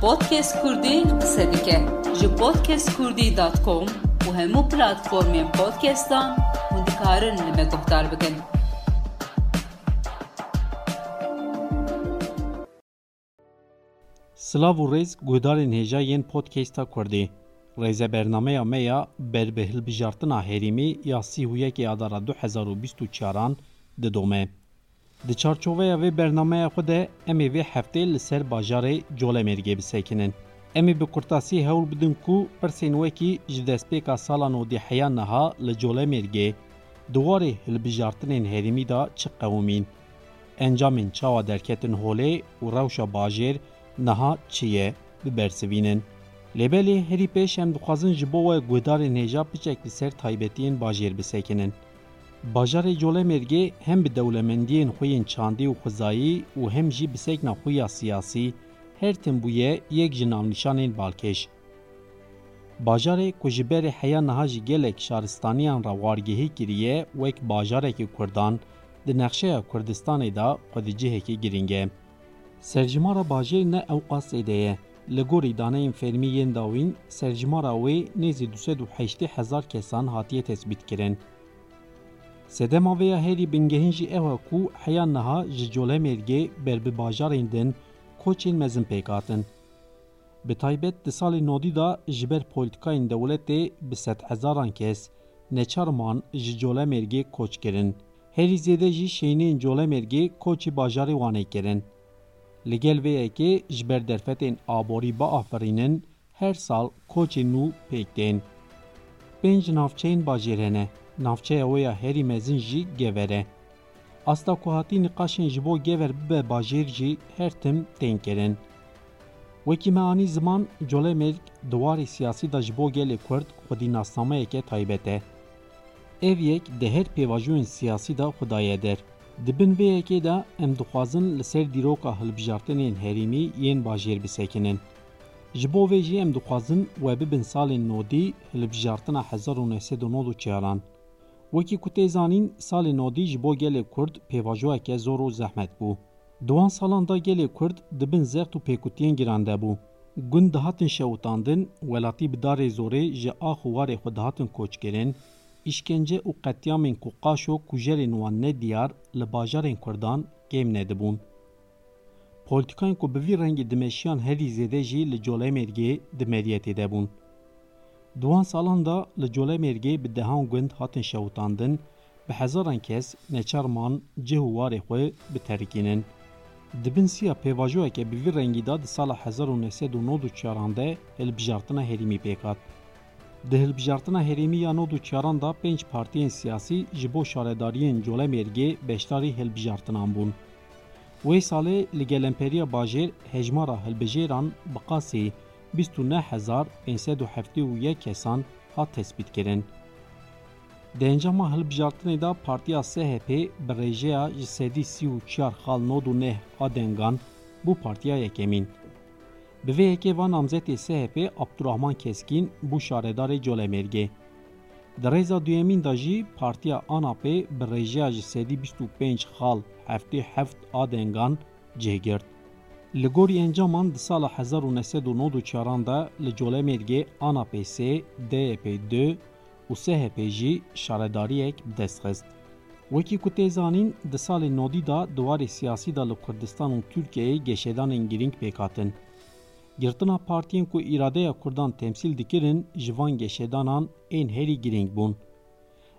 Podcast Kurdî qise dike ji podcastkurdî.com û hemû platformên podcastan hûn dikarin li me guhdar bikin. Silav û rêz guhdarên hêja yên podcasta Kurdî. Rêze bernameya me ya ber bi hilbijartina herîmî ya sî adara 2024an didome. Di çarçoveya vê bernameya xwe de em ê vê heftê li ser bajarê Colemêrgê bisekinin. Em ê bi kurtasî hewl bidin ku pirsên wekî ji destpêka sala nodî heya niha li Colemêrgê di warê hilbijartinên herîmî da çi qewimîn. Encamên çawa derketin holê û rewşa bajêr niha çi ye bibersivînin. Lêbelê herî pêş em dixwazin ji bo we guhdarên hêja piçek li ser taybetiyên bajêr bisekinin. Bajarê Colemêrgê hem bi dewlemendiyên xwe yên çandî û xwezayî û hem jî bi sekna xwe ya siyasî her tim bûye yek ji navnîşanên balkêş. Bajarê ku ji berê heya niha jî gelek şaristaniyan re wargehî kiriye wek bajarekî Kurdan di nexşeya Kurdistanê da xwe di cihekî giring e. Serjimara bajêr ne ewqasê de ye. Li gorî daneyên fermî yên dawîn, serjimara wê nêzî 280 hezar kesan hatiye tespît kirin. Sedema vê ya herî bingehîn jî ew ku heya niha ji Colemêrgê ber bi bajarên din koçên mezin pêkatin. Bi taybet di salê nodî da ji ber polîtikayên dewletê bi sed hezaran kes neçarman ji Colemêrgê koç kirin. Herî zêde jî şeynên Colemêrgê koçî bajarê wanê kirin. Li gel vê yekê ji ber derfetên aborî biafirînin her sal koçên nû pêk tên. Pênc navçeyên bajêr. Navçeya wê ya herî mezin jî gever e. Asta ku hatî niqaşên ji bo gever bibe bajêr jî her tim tên kirin. Wekî me anî ziman Colemêrg di warê siyasî da ji bo gelê Kurd xwedî nasnameyeke taybet e. Ev yek di her pêvajoyên siyasî da xudaye der. Di bin vê yekê de em dixwazin li ser dîroka hilbijartinên herîmî yên bajêr bisekinin. Ji bo vê jî em dixwazin we bibin salên nodî hilbijartina 1994 Wekî tê zanîn salê nodî ji bo gelê Kurd pêvajoyeke zor û zehmet bû. Duan salan da gelê Kurd dibin zext û pêkutiyên giran de bû. Gund dihatin şewtandin, welatî bi darê zorê ji ax û warê xwe dihatin koçkirin, îşkence û qetyamên ku qaş û kujerên wan nediyar li bajarên Kurdan kêm nedibûn. Polîtikayên ku bi vî rengî dimeşiyan herî zêde jî li Colemêrgê di medyetê de bûn. Duan salan da li Colemêrgê bi dehan gund hatin şewtandin, bi hezaran kes neçarman cih û warê xwe biterikînin. Dibin siya pêvajoyeke bi vî rengî da di sala 1994 de hilbijartina herîmî pêkat. Di hilbijartina herîmî ya nod û çaran da pênc partiyên siyasî ji bo şaredariyên Colemêrgê beşdarî hilbijartinan bûn. Wê salê li gelemperiya bajêr hejmara hilbijêran bi qasî 29571 kesan hat tespît kirin. Di encama hilbijartinê da Partiya SHP bi rêjeya ji sedî sî û çar xal nod û neh a dengan bû partiya yekemîn. Bi vê yekê van namzetê SHP Abdurrahman Keskîn bû şaredarê Colemêrgê. Di rêza duyemîn da jî Partiya ANAP bi rêjeya ji sedî 25 xal heftê heft a dengan cihgirt. Li gorî encaman di sala 1994 de li Colemêrgê ANAP-S, DYP-2 û SHP jî şaredariyek bi dest xist. Wekî ku tê zanîn di salê nodî da di warê siyasî da li Kurdistan û Tirkiyeyê geşedanên girîng pêkatin. Girtina partiyên ku îradeya Kurdan temsîl dikirin ji van geşedanan ên herî girîng bûn.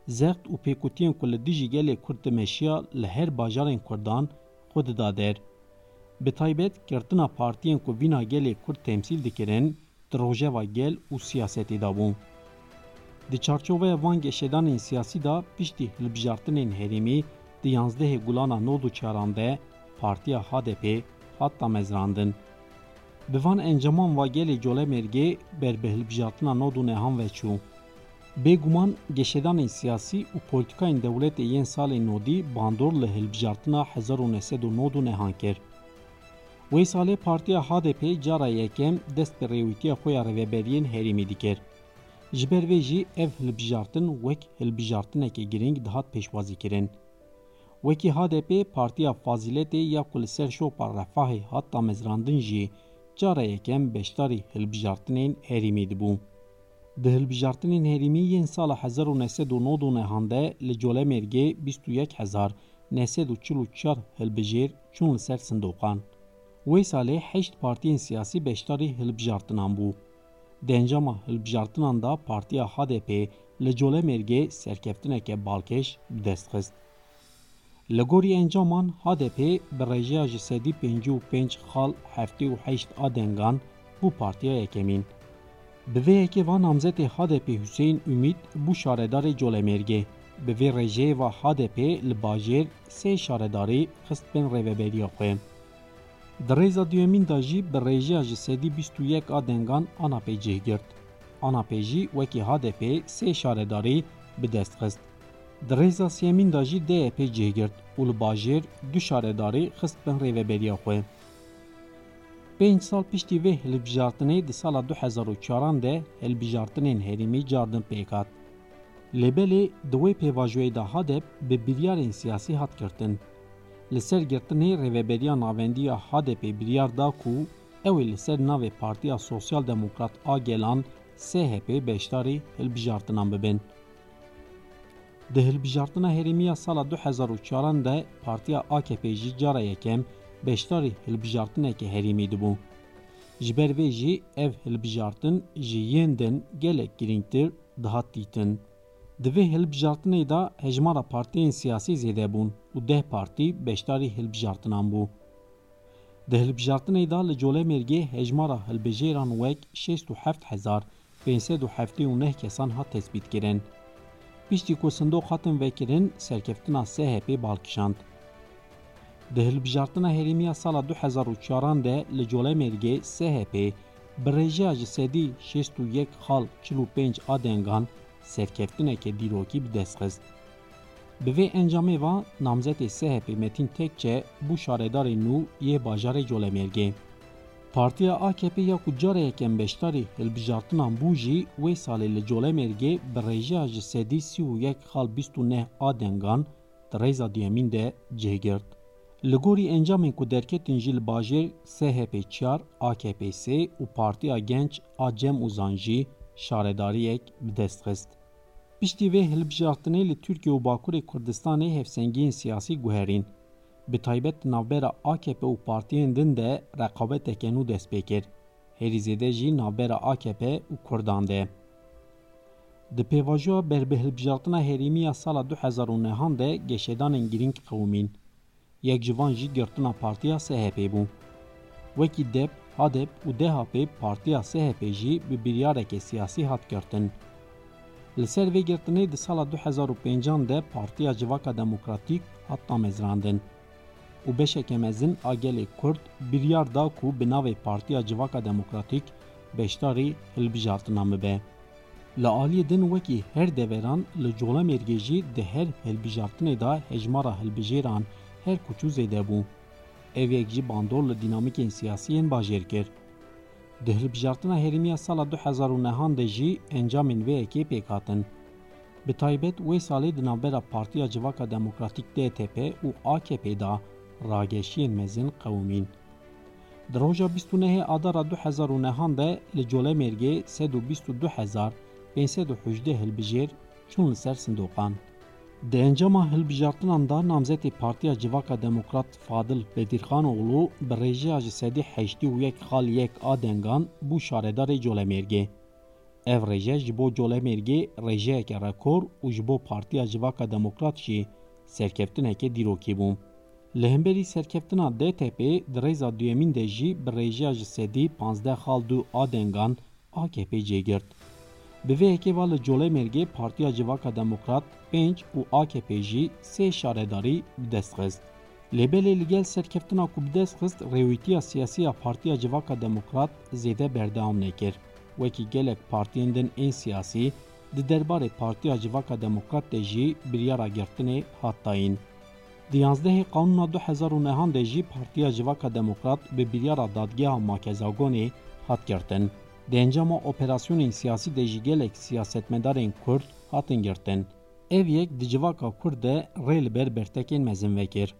Zext û pêkutiyên ku li dijî gelê Kurd dimeşiya li her bajarên Kurdan xwe dida der. Bi taybet girtina partiyên ku vîna gelê Kurd temsîl dikirin, di rojeva gel û siyasetê da bûn. Di çarçoveya van geşedanên siyasî da piştî hilbijartinên herîmî di yanzdehê gulana nod û Partiya HDP hat damezrandin. Bi van encaman va gelê Colemêrgê ber bi hilbijartina nod û nehan veçû. Bêguman geşedanên siyasî û polîtikayên dewletê yên salê nodî bandor li hilbijartina 1990 nehan kir. Wê salê Partiya HDP cara yekem dest bi rêwîtiya xwe ya rêveberiyên herîmî dikir. Ji ber vê jî ev hilbijartin wek hilbijartinekê girîng dihat pêşwazîkirin. Wekî HDP Partiya Faziletê ya ku li ser şopa Refahê hat damezrandin jî cara yekem beşdarî hilbijartinên herîmî dibû. Di hilbijartinên herîmî yên sala 1990 de li Colemêrgê 21944 hilbijêr çûn li. وی سالی هشت پارتی سیاسی بشتاری هلب جارتنان بو. دنجاما هلب جارتنان دا پارتی HDP لجوله مرگه سرکفتنه که بالکش دست خست. لگوری انجامان HDP به رجی آج سدی پنج خال هفته و هشت آدنگان بو پارتی اکمین. به وی اکی وان همزت HDP حسین امید بو شاردار جوله مرگه. به وی رجی و HDP لباجر سه شارداری خست بین رویبری آقویم. Di rêza duyemîn de jî bi rêjeya ji sedî bîst û yek a dengan ANAPê cihgirt. ANAPê jî wekî HDP sê şaredarî bi dest xist. Di rêza sêmîn de jî DYP cihgirt û li bajêr du şaredarî xist bên rêveberiya xwe. Pênc sal piştî vê hilbijartinê di sala 2004 de hilbijartinên herîmî cardin pêkat. Lêbelê di wê pêvajoyê de HDP bi biryarên siyasî hat girtin. Li ser girtinê rêveberiya HDP biryar da ku ew ê li ser navê Partiya Sosyal Demokrat a Gelan SHP beşdarî hilbijartinan bibin. Di hilbijartina herêmiya sala 2004 de Partiya AKP jî cara yekem beşdarî hilbijartineke herîmî dibû. Ji ber vê jî ev hilbijartin ji yên din gelek girîngtir dihat dîtin. Di vê hilbijartinê de hejmara partiyên siyasî zêde bûn û deh partî beşdarî hilbijartinan bû. Di hilbijartinê da li Colemêrgê hejmara hilbijêran wek 67579 kesan hat tespît kirin. Piştî ku sindoq hatin vekirin serkeftina SHP balkişand. Di hilbijartina herêmiya sala 2004 de li Colemêrgê SHP bi rêjeya ji sedî 61 xal 45 a dengan serkeftineke dîrokî bi dest xist. Bi vê encamê va namzetê SHP Metin Tekçe bû şaredarê nû yê bajarê Colemêrgê. Partiya AKP ya ku cara yekem beşdarî hilbijartinan bû jî wê salê li Colemêrgê bi rêjeya ji sedî sî û yek xal bîst û neh a dengan di rêza duyemîn de cihgirt. Li gorî encamên ku derketin jî li bajêr SHP çar, AKP sê û Partiya Genç a Cem û Zanjî şaredariyek bi dest xist. Piştî vê hilbijartinê li Tirkiye û Bakurê Kurdistanê hevsengiyên siyasî guherîn. Bi taybet navbera AKP û partiyên din de reqabeteke nû dest pê kir. Herî zêde jî navbera AKP û Kurdan de. Di pêvajoya berbihilbijartina herîmiya sala 2009 de geşedanên girîng qewimîn. Yek ji van jî girtina Partiya SHP bû. Wekî DEP, HDP û DHP Partiya SHP jî bi biryareke siyasî hat girtin. Li ser vê girtinê di sala 2005 de Partiya Civaka Demokratîk hat damezrandin. û beşeke mezin a gelê Kurd biryar da ku bi navê Partiya Civaka Demokratîk beşdarî hilbijartinan bibe. Li aliyê din wekî her deveran li Colemêrgê jî di her hilbijartinê da hejmara hilbijêran her kuçû zêde bû. Ev yek jî bandor li dînamîkên siyasî yên bajêr kir. Di hilbijartina herîmiya sala 2009 de jî encamên vê yekê pêk hatin. Bi taybet wê salê di navbera Partiya Civaka Demokratîk DTP û AKP da rageşiyên mezin qewmîn. Di roja 29 adara 2009 de li Colemêrgê 122518 hilbijêr çûn li ser sindoqan. Partiya Civaka Demokrat Fadil Bedirxanoğlu bi rêjeya ji sedî heştî û yek xal yek a dengan bû şaredarê Colemêrgê. Ev rêje ji bo Colemêrgê rêjeyeke rekor û ji bo Partiya Civaka Demokrat jî serkeftineke dîrokî bû. Li hemberî serkeftina DTP di rêza duyemîn de jî bi rêjeya ji sedî 15 xal du a dengan AKP cêgirt. Bi vê hekêva li Colemêrgê Partiya Civaka Demokrat, Pênc û AKP jî sê şaredarî bi dest xist. Lêbelê li gel serkeftina ku bi dest xist rêwîtiya siyasî Partiya Civaka Demokrat zêde berdewam nekir. Wekî gelek partiyên din ên siyasî di derbarê Partiya Civaka Demokrat de jî biryara girtinê hat dayîn. Di yazdehê qanûna 2009 de jî Partiya Civaka Demokrat bi biryara dadgeha Makezagonê hat girtin. De jî gelek siyasetmedarên Kurd hatin girtin. Ev yek di civaka Kurd de rê li ber bertekên mezin vekir.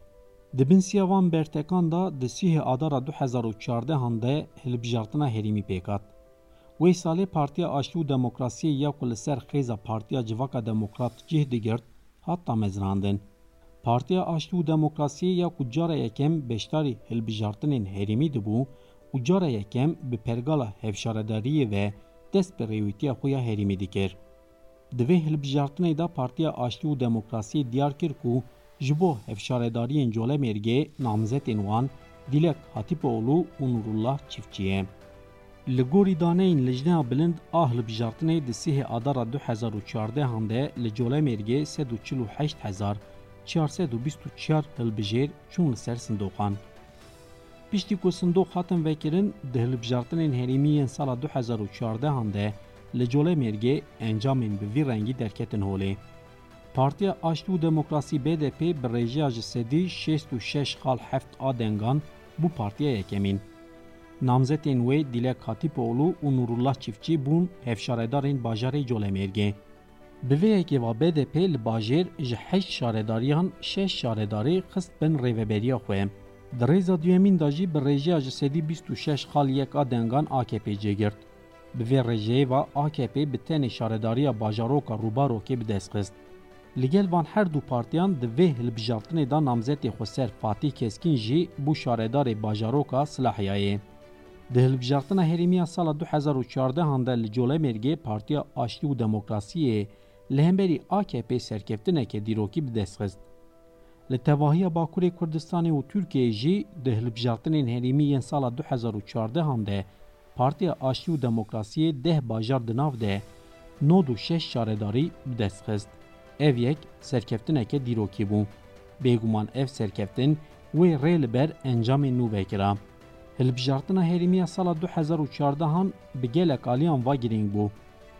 Di bin siyavan bertekan da di adara 2014 de hilbijartina herîmî pêkat. Wê salê Partiya Aştî û Demokrasiyê ya ku li Partiya Civaka Demokrat cih digirt, hat damezrandin. Partiya Aştî û Demokrasiyê ya ku cara yekem beşdarî hilbijartinên herîmî dibû û cara yekem bi pergala hevşaredariyê ve dest bi rêwîtiya xwe ya herîmî dikir. Di vê hilbijartinê de Partiya Aştî û Demokrasiyê diyar kir ku ji bo hevşaredariyên Colemêrgê namzetên wan Dilek Hatipoğlu û Nurullah Çiftçî ye. Li gorî daneyên lijneya bilind a hilbijartinê di sîhê adara 2014 de li Colemêrgê 148 hezar 424 hilbijêr çûn li ser sindoqan. Piştî ku sindoq hatin vekirin di hilbijartinên herîmiyên sala 2014 de li Colemêrgê encamên bi vî rengî derketin holê. Partiya Aştî û Demokrasî BDP bi rêjeya ji sedî 66 xal heft a dengan bû partiya yekemîn. Namzetên wê Dilek Hatipoğlu û Nurullah Çiftçî bûn hevşaredarên bajarê Colemêrgê. Bi vê yekêva BDP li bajêr ji heşt şaredariyan şeş şaredarî xist bin rêveberiya. در ریزا دویمین داجی بر رژه آج 26 خال یک آدنگان AKP جگرد. به وی رژه و AKP به تن شارداری باجاروک روباروکی به دست لیگل وان هر دو پارتیان ده وی نه دا نامزد خسر فاتیح کسکین جی بو شاردار باجاروکا سلاحیه. نه هلبجارتن هرمیه سال 2014 هنده لجوله مرگه پارتیا آشتی و دموکراسیه لهمبری AKP سرکفتنه که دیروکی به دست Li tevahiya Bakurê Kurdistanê û Tirkiyeyê jî di hilbijartinên herîmî yên sala 2014 de Partiya Aştî û Demokrasiyê deh bajar di nav de nod û şeş şaredarî bi dest xist. Ev yek serkeftineke dîrokî bû. Bêguman ev serkeftin wê rê li ber encamên nû vekira. Hilbijartina herîmiya sala 2014 bi gelek aliyan va girîng bû.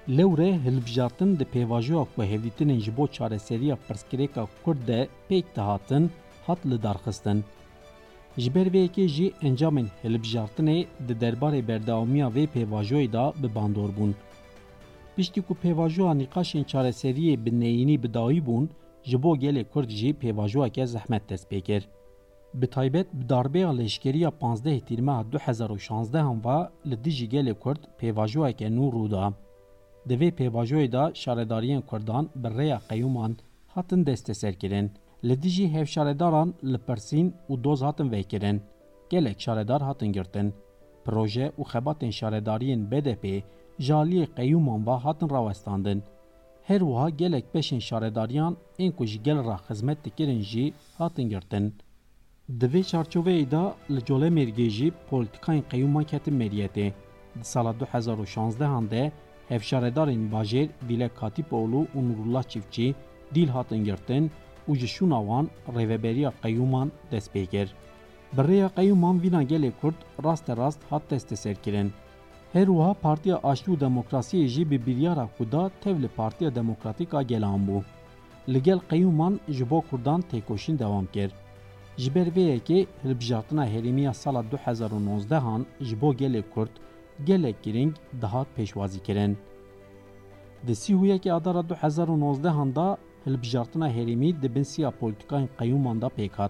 Lewre hilbijartin di pêvajoya ku hevdîtinên ji bo çareseriya pirsgirêka Kurd de pêk dihatin hat li darxistin. Ji ber vê yekê jî encamên hilbijartinê di derbarê berdewamiya vê pêvajoyê da bi bandor bûn. Piştî ku pêvajoya nîqaşên çareseriyê bi neyînî bi dawî bûn, ji bo gelê Kurd jî pêvajoyeke zehmet dest pê kir. Bi taybet bi darbeya leşkeriya 15 tîrmeha 2016 ve li dijî gelê Kurd pêvajoyeke nû rûda. Di vê pêvajoyê da şaredariyên Kurdan bi rêya qeyûman hatin desteserkirin. Li dijî hevşaredaran li Pirsîn û doz hatin vekirin. Gelek şaredar hatin girtin. Proje û xebatên şaredariyên BDP jaliyê qeyûman ve hatin rawestandin. Her wiha gelek peşên şaredariyan ên ku ji gel ra xizmet dikirin jî hatin girtin. Di vê çarçoveyê da li Colemêrgê jî polîtikayên qeyûman ketin meriyetê. Di sala 2016 de hevşaredarên bajêr Dilek Hatipoğlu û Nurullah Çiftçî dîl hatin girtin û ji şûna wan rêveberiya qeyûman dest pê kir. Bi rêya qeyûman vîna gelê Kurd raste rast hat desteserkirin. Her wiha Partiya Aştî û Demokrasiyê jî bi biryara ku da tev li Partiya Demokratîk a gelan bû. Li gel qeyûman ji bo Kurdan têkoşîn dewam kir. Ji ber vê yekê hilbijartina herîmiya sala 2019 han ji bo gelê Kurd gelek giring dihat pêşwazîkirin. Di sîhuyekê adara 2019 han da hilbijartina herîmî di bin siya polîtikayên qeyûman da pêkat.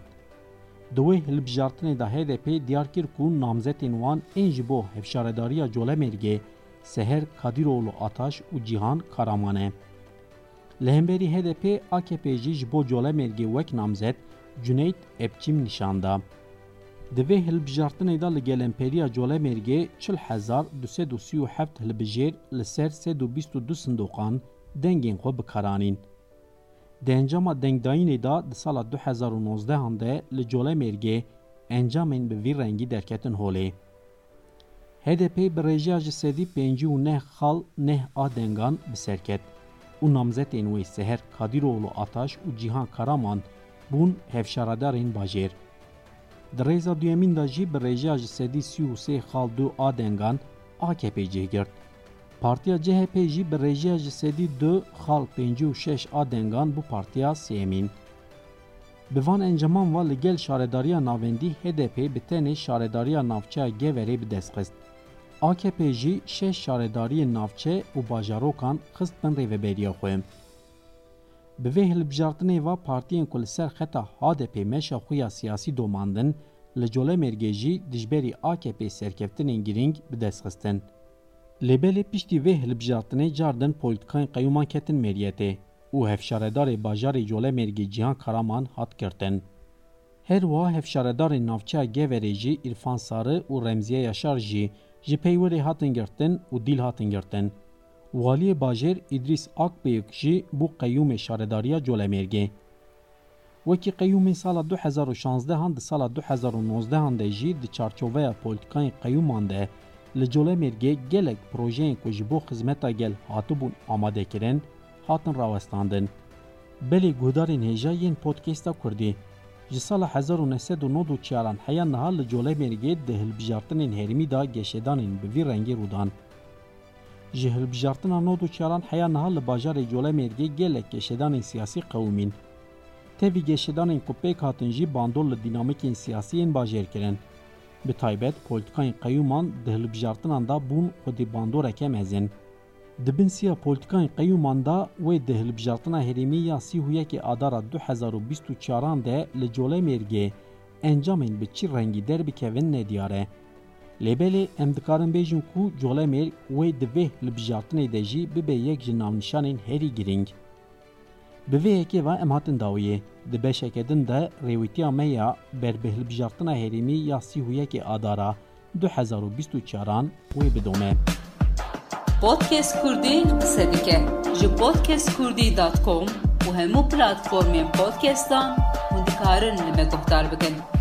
Di wê hilbijartinê da HDP diyar kir ku namzetên wan ên ji bo hevşaredariya Colemêrgê Seher Kadiroğlu Ataş û Cihan Karaman e. Li hemberî HDP AKP jî ji bo Colemêrgê wek namzet Cüneyt Epçim nişanda. Û sî û heft hilbijêr li ser sed û bîst û du sindoqan dengên xwe bikaranîn. Di encama dengdayînê da di sala 2019 de li Colemêrgê encamên bi vî rengî derketin holê. HDP pêncî û neh xal neh a dengan bi serket û namzetên wê Seher Kadiroğlu Ataş û Cihan Karaman bûn hevşaradarên bajêr. Di rêza duyemîn da jî bi rêjeya ji sedî sî û sê xal du a dengan AKP cêgirt. Partiya CHP jî bi rêjeya ji sedî du xal pêncî û şeş a dengan bû partiya sêmîn. Bi van enceman va gel şaredariya navendî HDP bi tenê şaredariya navçeya Geverê bi dest xist. AKP jî şeş şaredariyên navçe û bajarokan xist bin rêveberiya xwe. Bi vê hilbijartinê va partiyên ku li ser HDP meşa xwe ya siyasî domandin li Colemêrgê jî dijberî AKP serkeftinên girîng bi dest xistin. Lêbelê piştî vê hilbijartinê car din polîtikayên qeyûman ketin meriyetê û hevşaredarê bajarê Colemêrgê Cihan Karaman hat girtin. Her wa hevşaredarên navçeya Geverê jî İrfan Sarı û Remziye Yaşar jî ji peywerê hatin girtin û dîl. Waliyê bajêr İdris Akbeyik jî bû qeyûmê şaredariya Colemêrgê. Wekî qeyûmên sala 2016 di sala 2019 de jî di çarçoveya polîtikayên qeyûman de li Colemêrgê gelek projeyên ku ji bo xizmeta gel hatibûn amadekirin hatin rawestandin. Belê guhdarên hêja yên podcasta Kurdî ji sala 1994 heya niha li Colemêrgê di hilbijartinên herîmî da geşedanên bi vî rengî rûdan. Ji hilbijartina nodûçaran heya niha li bajarê Colemêrgê gelek geşedanên siyasî qewmîn. Tevî geşedanên ku pêk hatin jî bandor li dînamîkên siyasî bajêr kirin. Bi taybet polîtikayên qeyûman di hilbijartinan da bûn xwedî bandoreke mezin. Di bin siya polîtikayên qeyûman da wê di hilbijartina herêmî ya sî huyekê adara 2024 de li Colemêrgê encamên bi çi rengî derbikevin nediyar Lêbelê em dikarin bêjin ku Colemêrg wê di vê hilbijartinê de jî bibe yek ji navnîşanên herî giring. Bi vê yekê ve em hatin dawiyê di beşeke din de rêwîtiya me ya ber bi hilbijartina herêmî ya sî huyekê adara 2024 wê bidome. Podcast Kurdî qise dike ji podcastkurdî.com û hemû platformên podcastan hûn dikarin li me.